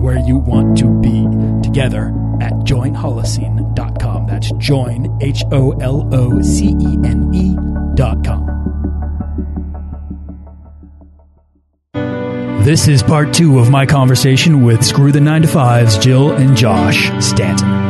where you want to be together at joinholocene.com. That's join, H O L O C E N E.com. This is part two of my conversation with Screw the 9 to 5's Jill and Josh Stanton.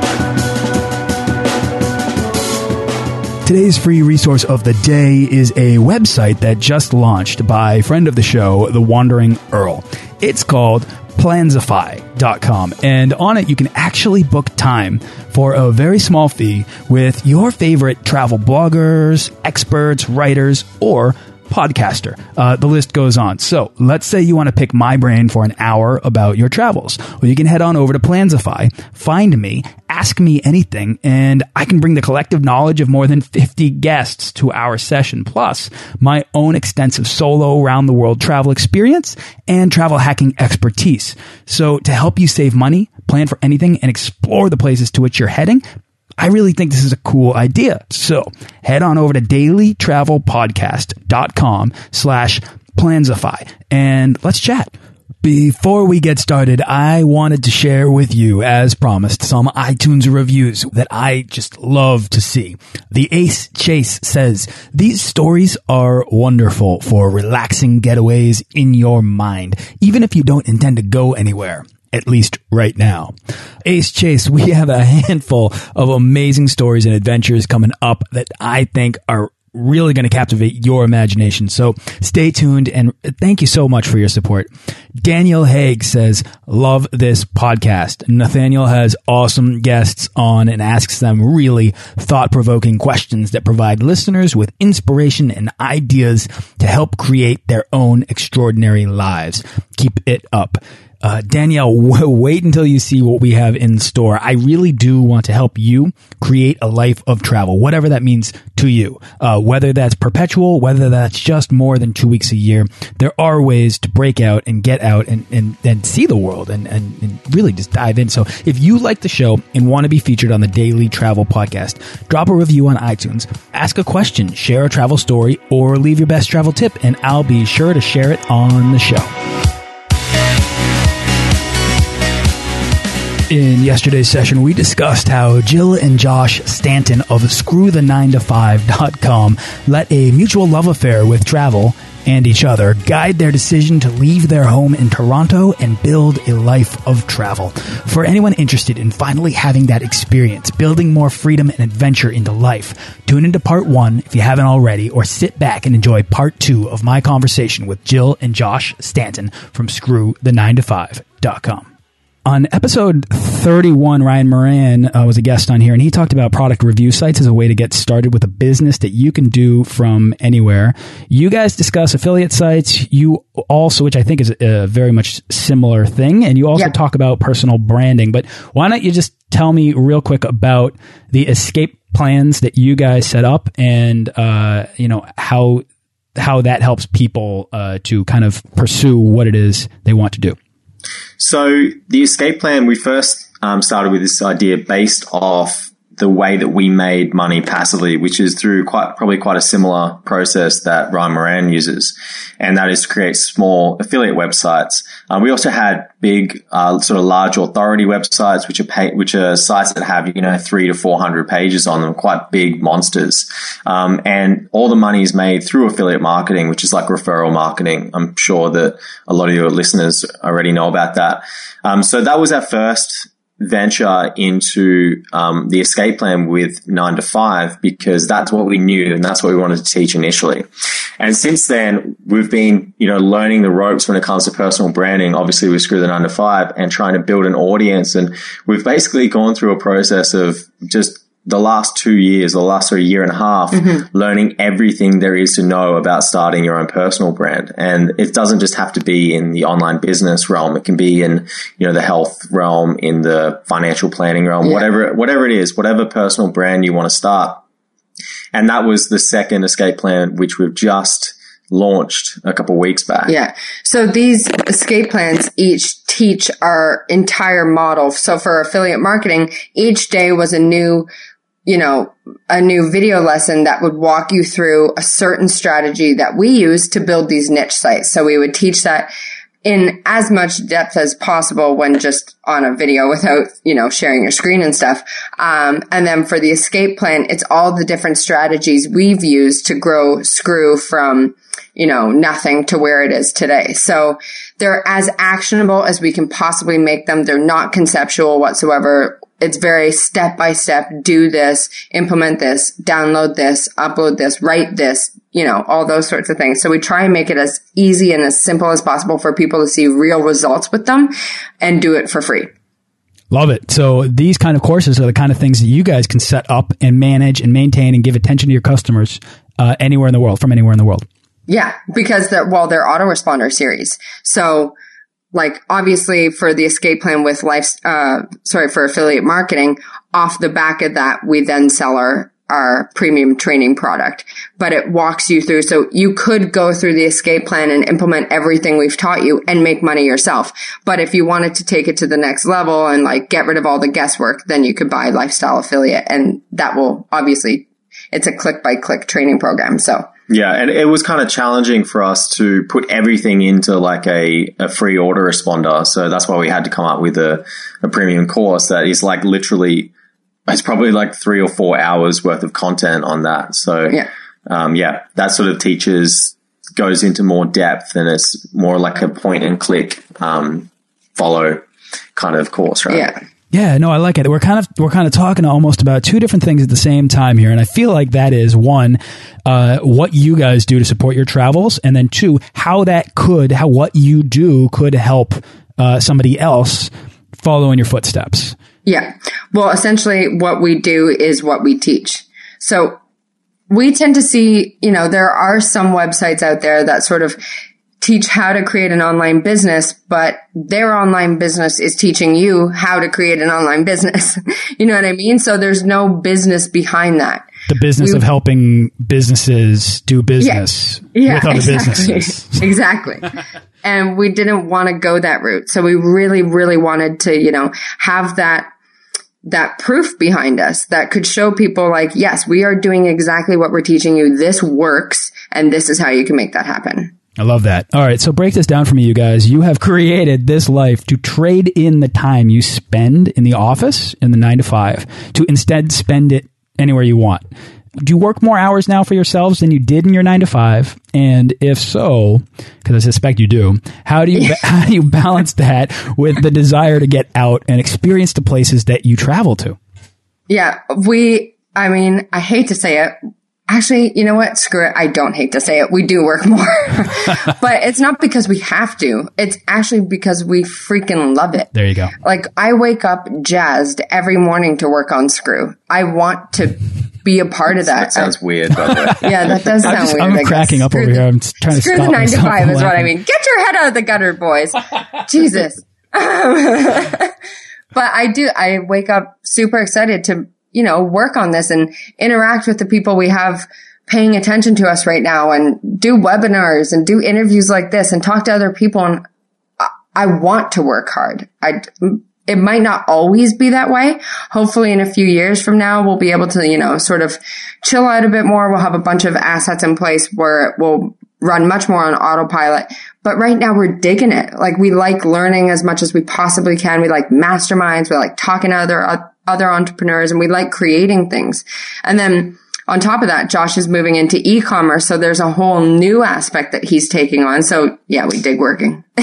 Today's free resource of the day is a website that just launched by friend of the show, The Wandering Earl. It's called Plansify.com. And on it, you can actually book time for a very small fee with your favorite travel bloggers, experts, writers, or podcaster. Uh, the list goes on. So let's say you want to pick my brain for an hour about your travels. Well, you can head on over to Plansify, find me, ask me anything, and I can bring the collective knowledge of more than 50 guests to our session, plus my own extensive solo around the world travel experience and travel hacking expertise. So to help you save money, plan for anything, and explore the places to which you're heading, I really think this is a cool idea. So head on over to dailytravelpodcast.com slash plansify and let's chat. Before we get started, I wanted to share with you, as promised, some iTunes reviews that I just love to see. The Ace Chase says, These stories are wonderful for relaxing getaways in your mind, even if you don't intend to go anywhere at least right now. Ace Chase, we have a handful of amazing stories and adventures coming up that I think are really going to captivate your imagination. So stay tuned and thank you so much for your support. Daniel Haig says, love this podcast. Nathaniel has awesome guests on and asks them really thought provoking questions that provide listeners with inspiration and ideas to help create their own extraordinary lives. Keep it up. Uh, Danielle, wait until you see what we have in store. I really do want to help you create a life of travel, whatever that means to you. Uh, whether that's perpetual, whether that's just more than two weeks a year, there are ways to break out and get out and, and, and see the world and, and, and really just dive in. So if you like the show and want to be featured on the Daily Travel Podcast, drop a review on iTunes, ask a question, share a travel story, or leave your best travel tip, and I'll be sure to share it on the show. In yesterday's session, we discussed how Jill and Josh Stanton of ScrewThe9to5.com let a mutual love affair with travel and each other guide their decision to leave their home in Toronto and build a life of travel. For anyone interested in finally having that experience, building more freedom and adventure into life, tune into part one if you haven't already, or sit back and enjoy part two of my conversation with Jill and Josh Stanton from ScrewThe9to5.com. On episode 31, Ryan Moran uh, was a guest on here, and he talked about product review sites as a way to get started with a business that you can do from anywhere. You guys discuss affiliate sites. You also, which I think is a very much similar thing, and you also yeah. talk about personal branding. But why don't you just tell me real quick about the escape plans that you guys set up, and uh, you know how how that helps people uh, to kind of pursue what it is they want to do. So the escape plan, we first um, started with this idea based off the way that we made money passively, which is through quite probably quite a similar process that Ryan Moran uses, and that is to create small affiliate websites. Um, we also had big, uh, sort of large authority websites, which are pay, which are sites that have you know three to four hundred pages on them, quite big monsters. Um, and all the money is made through affiliate marketing, which is like referral marketing. I'm sure that a lot of your listeners already know about that. Um, so that was our first venture into um, the escape plan with nine to five because that's what we knew and that's what we wanted to teach initially. And since then, we've been, you know, learning the ropes when it comes to personal branding, obviously with Screw the Nine to Five and trying to build an audience. And we've basically gone through a process of just the last two years, the last sort of year and a half, mm-hmm. learning everything there is to know about starting your own personal brand. And it doesn't just have to be in the online business realm. It can be in, you know, the health realm, in the financial planning realm, yeah. whatever, whatever it is, whatever personal brand you want to start. And that was the second escape plan, which we've just launched a couple weeks back. Yeah. So these escape plans each teach our entire model. So for affiliate marketing, each day was a new you know, a new video lesson that would walk you through a certain strategy that we use to build these niche sites. So we would teach that in as much depth as possible when just on a video without, you know, sharing your screen and stuff. Um, and then for the escape plan, it's all the different strategies we've used to grow Screw from, you know, nothing to where it is today. So they're as actionable as we can possibly make them. They're not conceptual whatsoever it's very step by step, do this, implement this, download this, upload this, write this, you know, all those sorts of things. So we try and make it as easy and as simple as possible for people to see real results with them and do it for free. Love it. So these kind of courses are the kind of things that you guys can set up and manage and maintain and give attention to your customers uh, anywhere in the world, from anywhere in the world. Yeah, because they're, well, they're autoresponder series. So like obviously for the escape plan with life, uh, sorry, for affiliate marketing, off the back of that, we then sell our, our premium training product, but it walks you through. So you could go through the escape plan and implement everything we've taught you and make money yourself. But if you wanted to take it to the next level and like get rid of all the guesswork, then you could buy lifestyle affiliate and that will obviously, it's a click by click training program. So yeah, and it was kind of challenging for us to put everything into like a, a free responder. So that's why we had to come up with a, a premium course that is like literally, it's probably like three or four hours worth of content on that. So yeah, um, yeah that sort of teaches, goes into more depth and it's more like a point and click, um, follow kind of course, right? Yeah. Yeah, no, I like it. We're kind of we're kind of talking almost about two different things at the same time here, and I feel like that is one, uh, what you guys do to support your travels, and then two, how that could how what you do could help uh, somebody else follow in your footsteps. Yeah, well, essentially, what we do is what we teach. So we tend to see, you know, there are some websites out there that sort of teach how to create an online business, but their online business is teaching you how to create an online business. you know what I mean? So there's no business behind that. The business we, of helping businesses do business yeah, yeah, with other exactly. businesses. exactly. and we didn't want to go that route. So we really, really wanted to, you know, have that that proof behind us that could show people like, yes, we are doing exactly what we're teaching you. This works and this is how you can make that happen. I love that. All right, so break this down for me, you guys. You have created this life to trade in the time you spend in the office in the nine to five to instead spend it anywhere you want. Do you work more hours now for yourselves than you did in your nine to five? And if so, because I suspect you do, how do you how do you balance that with the desire to get out and experience the places that you travel to? Yeah, we. I mean, I hate to say it, Actually, you know what? Screw it. I don't hate to say it. We do work more, but it's not because we have to. It's actually because we freaking love it. There you go. Like I wake up jazzed every morning to work on Screw. I want to be a part of that. That sounds weird. yeah, that does sound just, weird. I'm cracking up over the, here. I'm trying to screw the nine to five is what I mean. Get your head out of the gutter, boys. Jesus. but I do. I wake up super excited to you know, work on this and interact with the people we have paying attention to us right now and do webinars and do interviews like this and talk to other people. And I, want to work hard. I, it might not always be that way. Hopefully in a few years from now, we'll be able to, you know, sort of chill out a bit more. We'll have a bunch of assets in place where it will run much more on autopilot. But right now we're digging it. Like we like learning as much as we possibly can. We like masterminds. We like talking to other uh, other entrepreneurs and we like creating things. And then on top of that, Josh is moving into e-commerce. So there's a whole new aspect that he's taking on. So yeah, we dig working.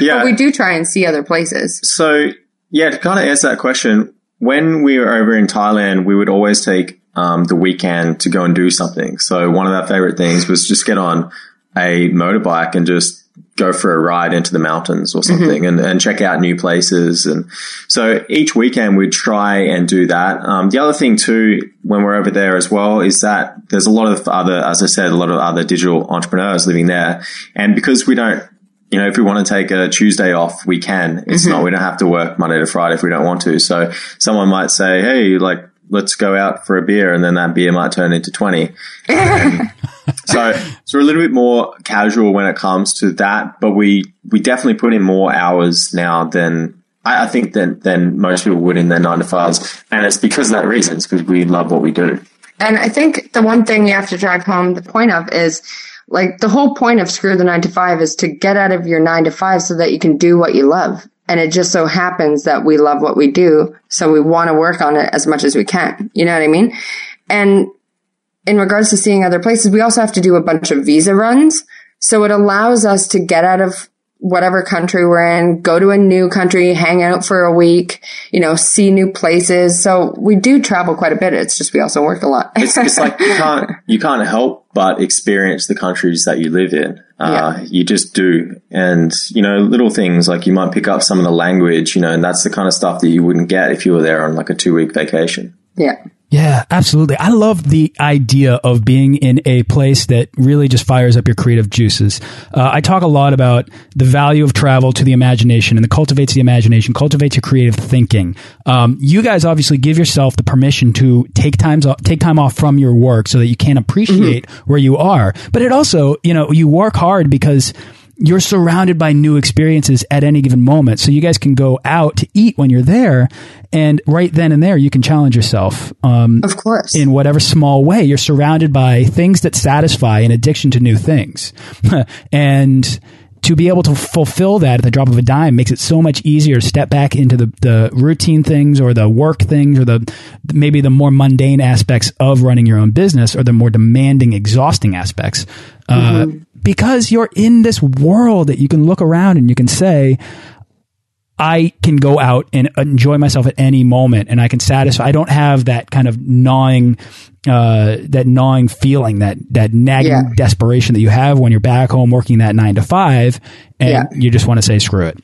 yeah. But we do try and see other places. So Yeah, to kind of answer that question, when we were over in Thailand, we would always take um, the weekend to go and do something. So one of our favorite things was just get on a motorbike and just go for a ride into the mountains or something mm-hmm. and, and check out new places. And so each weekend we'd try and do that. Um, the other thing too, when we're over there as well, is that there's a lot of other, as I said, a lot of other digital entrepreneurs living there. And because we don't you know, if we want to take a Tuesday off, we can. It's mm-hmm. not, we don't have to work Monday to Friday if we don't want to. So someone might say, Hey, like, let's go out for a beer. And then that beer might turn into 20. so, so we're a little bit more casual when it comes to that, but we, we definitely put in more hours now than I, I think than, than most people would in their nine to fives. And it's because of that reason. It's because we love what we do. And I think the one thing you have to drive home the point of is like the whole point of screw the nine to five is to get out of your nine to five so that you can do what you love. And it just so happens that we love what we do. So we want to work on it as much as we can. You know what I mean? And in regards to seeing other places, we also have to do a bunch of visa runs. So it allows us to get out of whatever country we're in, go to a new country, hang out for a week, you know, see new places. So we do travel quite a bit. It's just we also work a lot. it's, it's, like you can't you can't help but experience the countries that you live in. Uh, yeah. You just do, and you know, little things like you might pick up some of the language, you know, and that's the kind of stuff that you wouldn't get if you were there on like a two week vacation. Yeah. Yeah, absolutely. I love the idea of being in a place that really just fires up your creative juices. Uh, I talk a lot about the value of travel to the imagination and the cultivates the imagination, cultivates your creative thinking. Um, you guys obviously give yourself the permission to take times off, take time off from your work so that you can appreciate mm -hmm. where you are. But it also, you know, you work hard because you're surrounded by new experiences at any given moment. So you guys can go out to eat when you're there. And right then and there, you can challenge yourself. Um, of course. In whatever small way. You're surrounded by things that satisfy an addiction to new things. and to be able to fulfill that at the drop of a dime makes it so much easier to step back into the, the routine things or the work things or the maybe the more mundane aspects of running your own business or the more demanding, exhausting aspects. Mm -hmm. uh, mm-hmm because you're in this world that you can look around and you can say, I can go out and enjoy myself at any moment and I can satisfy. I don't have that kind of gnawing, uh, that gnawing feeling, that, that nagging yeah. desperation that you have when you're back home working that nine to five and yeah. you just want to say, screw it.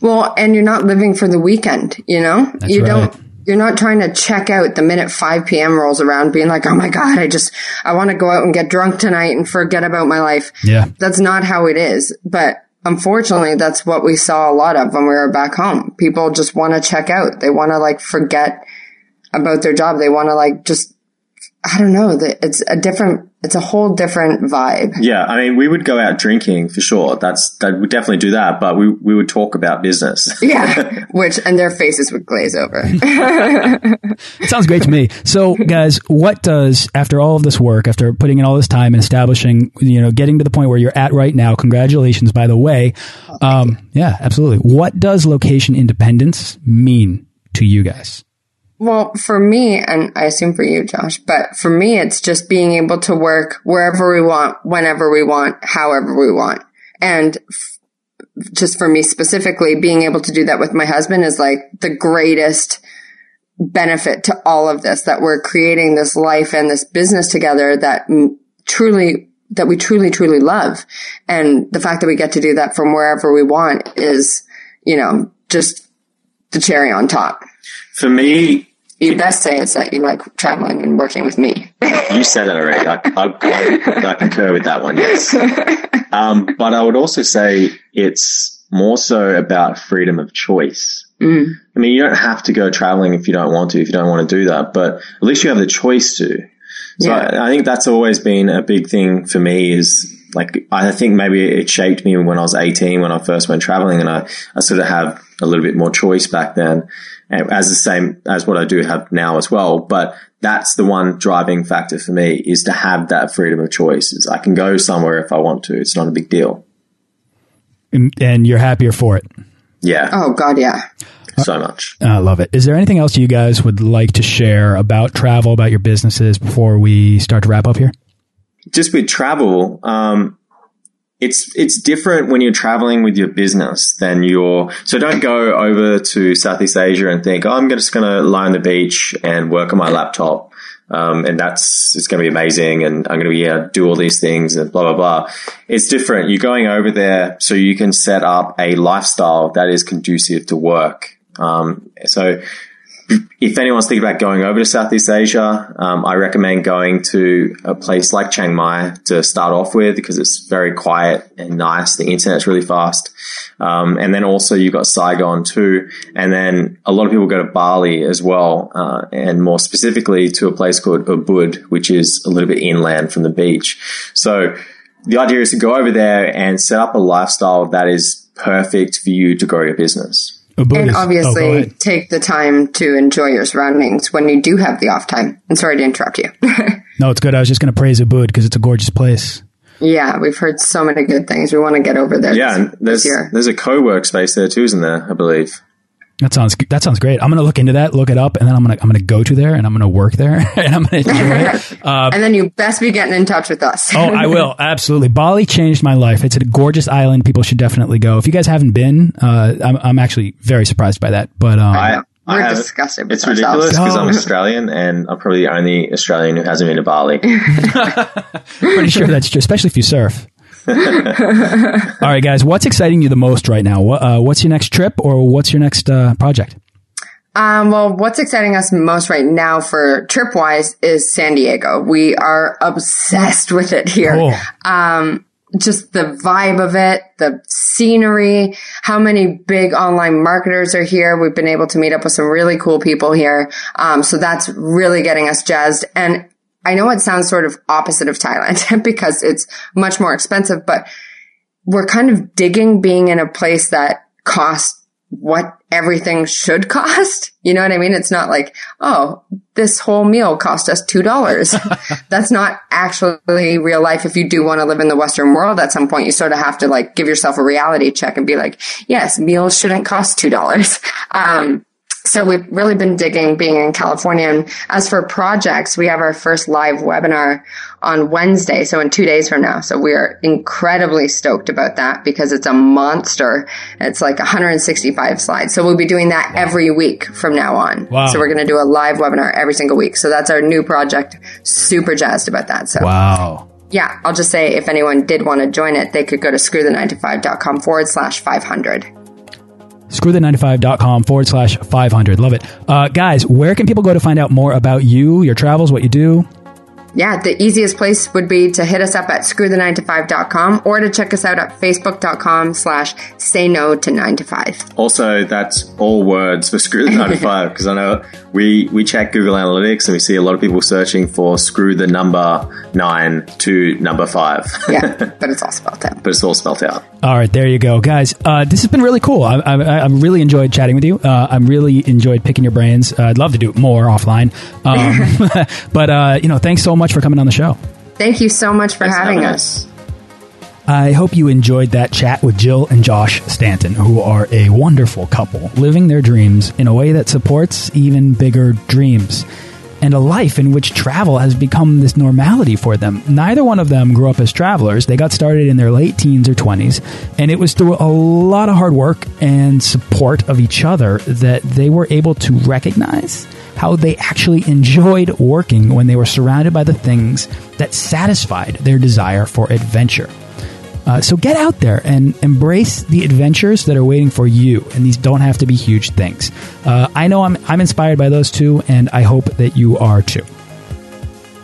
Well, and you're not living for the weekend, you know? That's you right. don't you're not trying to check out the minute 5 p.m. rolls around being like, oh my God, I just, I want to go out and get drunk tonight and forget about my life. Yeah. That's not how it is. But unfortunately, that's what we saw a lot of when we were back home. People just want to check out. They want to like forget about their job. They want to like just I don't know that it's a different, it's a whole different vibe. Yeah. I mean, we would go out drinking for sure. That's, that would definitely do that, but we, we would talk about business. yeah. Which, and their faces would glaze over. it sounds great to me. So guys, what does, after all of this work, after putting in all this time and establishing, you know, getting to the point where you're at right now, congratulations, by the way. Oh, um, yeah, absolutely. What does location independence mean to you guys? Well, for me, and I assume for you, Josh, but for me, it's just being able to work wherever we want, whenever we want, however we want. And f- just for me specifically, being able to do that with my husband is like the greatest benefit to all of this, that we're creating this life and this business together that truly, that we truly, truly love. And the fact that we get to do that from wherever we want is, you know, just the cherry on top. For me, you best say it's that you like traveling and working with me. you said it already. I, I, I, concur with that one, yes. Um, but I would also say it's more so about freedom of choice. Mm. I mean, you don't have to go traveling if you don't want to, if you don't want to do that, but at least you have the choice to. So yeah. I, I think that's always been a big thing for me is like, I think maybe it shaped me when I was 18 when I first went traveling and I, I sort of have a little bit more choice back then as the same as what I do have now as well. But that's the one driving factor for me is to have that freedom of choice. Is I can go somewhere if I want to. It's not a big deal. And you're happier for it. Yeah. Oh God, yeah. So much. I love it. Is there anything else you guys would like to share about travel, about your businesses before we start to wrap up here? Just with travel, um, it's it's different when you're traveling with your business than you're so don't go over to Southeast Asia and think, oh, I'm just going to lie on the beach and work on my laptop. Um, and that's it's going to be amazing, and I'm going to be yeah do all these things and blah blah blah. It's different. You're going over there so you can set up a lifestyle that is conducive to work. Um, so if anyone's thinking about going over to Southeast Asia, um, I recommend going to a place like Chiang Mai to start off with because it's very quiet and nice. The internet's really fast. Um, and then also you've got Saigon too. And then a lot of people go to Bali as well, uh, and more specifically to a place called Ubud, which is a little bit inland from the beach. So the idea is to go over there and set up a lifestyle that is perfect for you to grow your business and obviously oh, take the time to enjoy your surroundings when you do have the off time. And sorry to interrupt you. no, it's good. I was just going to praise Ubud because it's a gorgeous place. Yeah, we've heard so many good things. We want to get over there. Yeah, this, there's there's a co-work space there too, isn't there? I believe. That sounds that sounds great. I'm gonna look into that, look it up, and then I'm gonna I'm gonna go to there and I'm gonna work there and I'm gonna enjoy it. Uh, and then you best be getting in touch with us. oh, I will absolutely. Bali changed my life. It's a gorgeous island. People should definitely go. If you guys haven't been, uh, I'm I'm actually very surprised by that. But um, I, we're I disgusted. It's ridiculous because I'm Australian and I'm probably the only Australian who hasn't been to Bali. Pretty sure that's true, especially if you surf. All right, guys, what's exciting you the most right now? What, uh, what's your next trip or what's your next uh, project? Um, well, what's exciting us most right now for trip wise is San Diego. We are obsessed with it here. Cool. Um, just the vibe of it, the scenery, how many big online marketers are here. We've been able to meet up with some really cool people here. Um, so that's really getting us jazzed. And I know it sounds sort of opposite of Thailand because it's much more expensive, but we're kind of digging being in a place that costs what everything should cost. You know what I mean? It's not like, oh, this whole meal cost us $2. That's not actually real life. If you do want to live in the Western world at some point, you sort of have to like give yourself a reality check and be like, yes, meals shouldn't cost $2. Um, so we've really been digging being in California. And as for projects, we have our first live webinar on Wednesday. So in two days from now. So we are incredibly stoked about that because it's a monster. It's like 165 slides. So we'll be doing that every week from now on. Wow. So we're going to do a live webinar every single week. So that's our new project. Super jazzed about that. So wow. Yeah, I'll just say if anyone did want to join it, they could go to screwthe9to5.com forward slash 500 screwthe9to5.com forward slash 500. Love it. Uh, guys, where can people go to find out more about you, your travels, what you do? yeah, the easiest place would be to hit us up at screwthe9to5.com or to check us out at facebook.com slash say no to 9 to 5. Also, that's all words for screw the 9 to 5 because I know we, we check Google Analytics and we see a lot of people searching for screw the number 9 to number 5. yeah, but it's all spelled out. But it's all spelled out. All right, there you go. Guys, uh, this has been really cool. I, I, I really enjoyed chatting with you. Uh, I'm really enjoyed picking your brains. Uh, I'd love to do it more offline. Um, but, uh, you know, thanks so much for coming on the show. Thank you so much for having, having us. I hope you enjoyed that chat with Jill and Josh Stanton, who are a wonderful couple living their dreams in a way that supports even bigger dreams and a life in which travel has become this normality for them. Neither one of them grew up as travelers. They got started in their late teens or 20s, and it was through a lot of hard work and support of each other that they were able to recognize how they actually enjoyed working when they were surrounded by the things that satisfied their desire for adventure. Uh, so get out there and embrace the adventures that are waiting for you. And these don't have to be huge things. Uh, I know I'm, I'm inspired by those too, and I hope that you are too.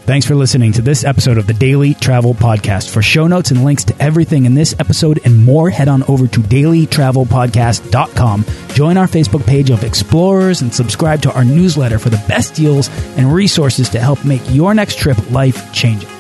Thanks for listening to this episode of the Daily Travel Podcast. For show notes and links to everything in this episode and more, head on over to dailytravelpodcast.com. Join our Facebook page of explorers and subscribe to our newsletter for the best deals and resources to help make your next trip life changing.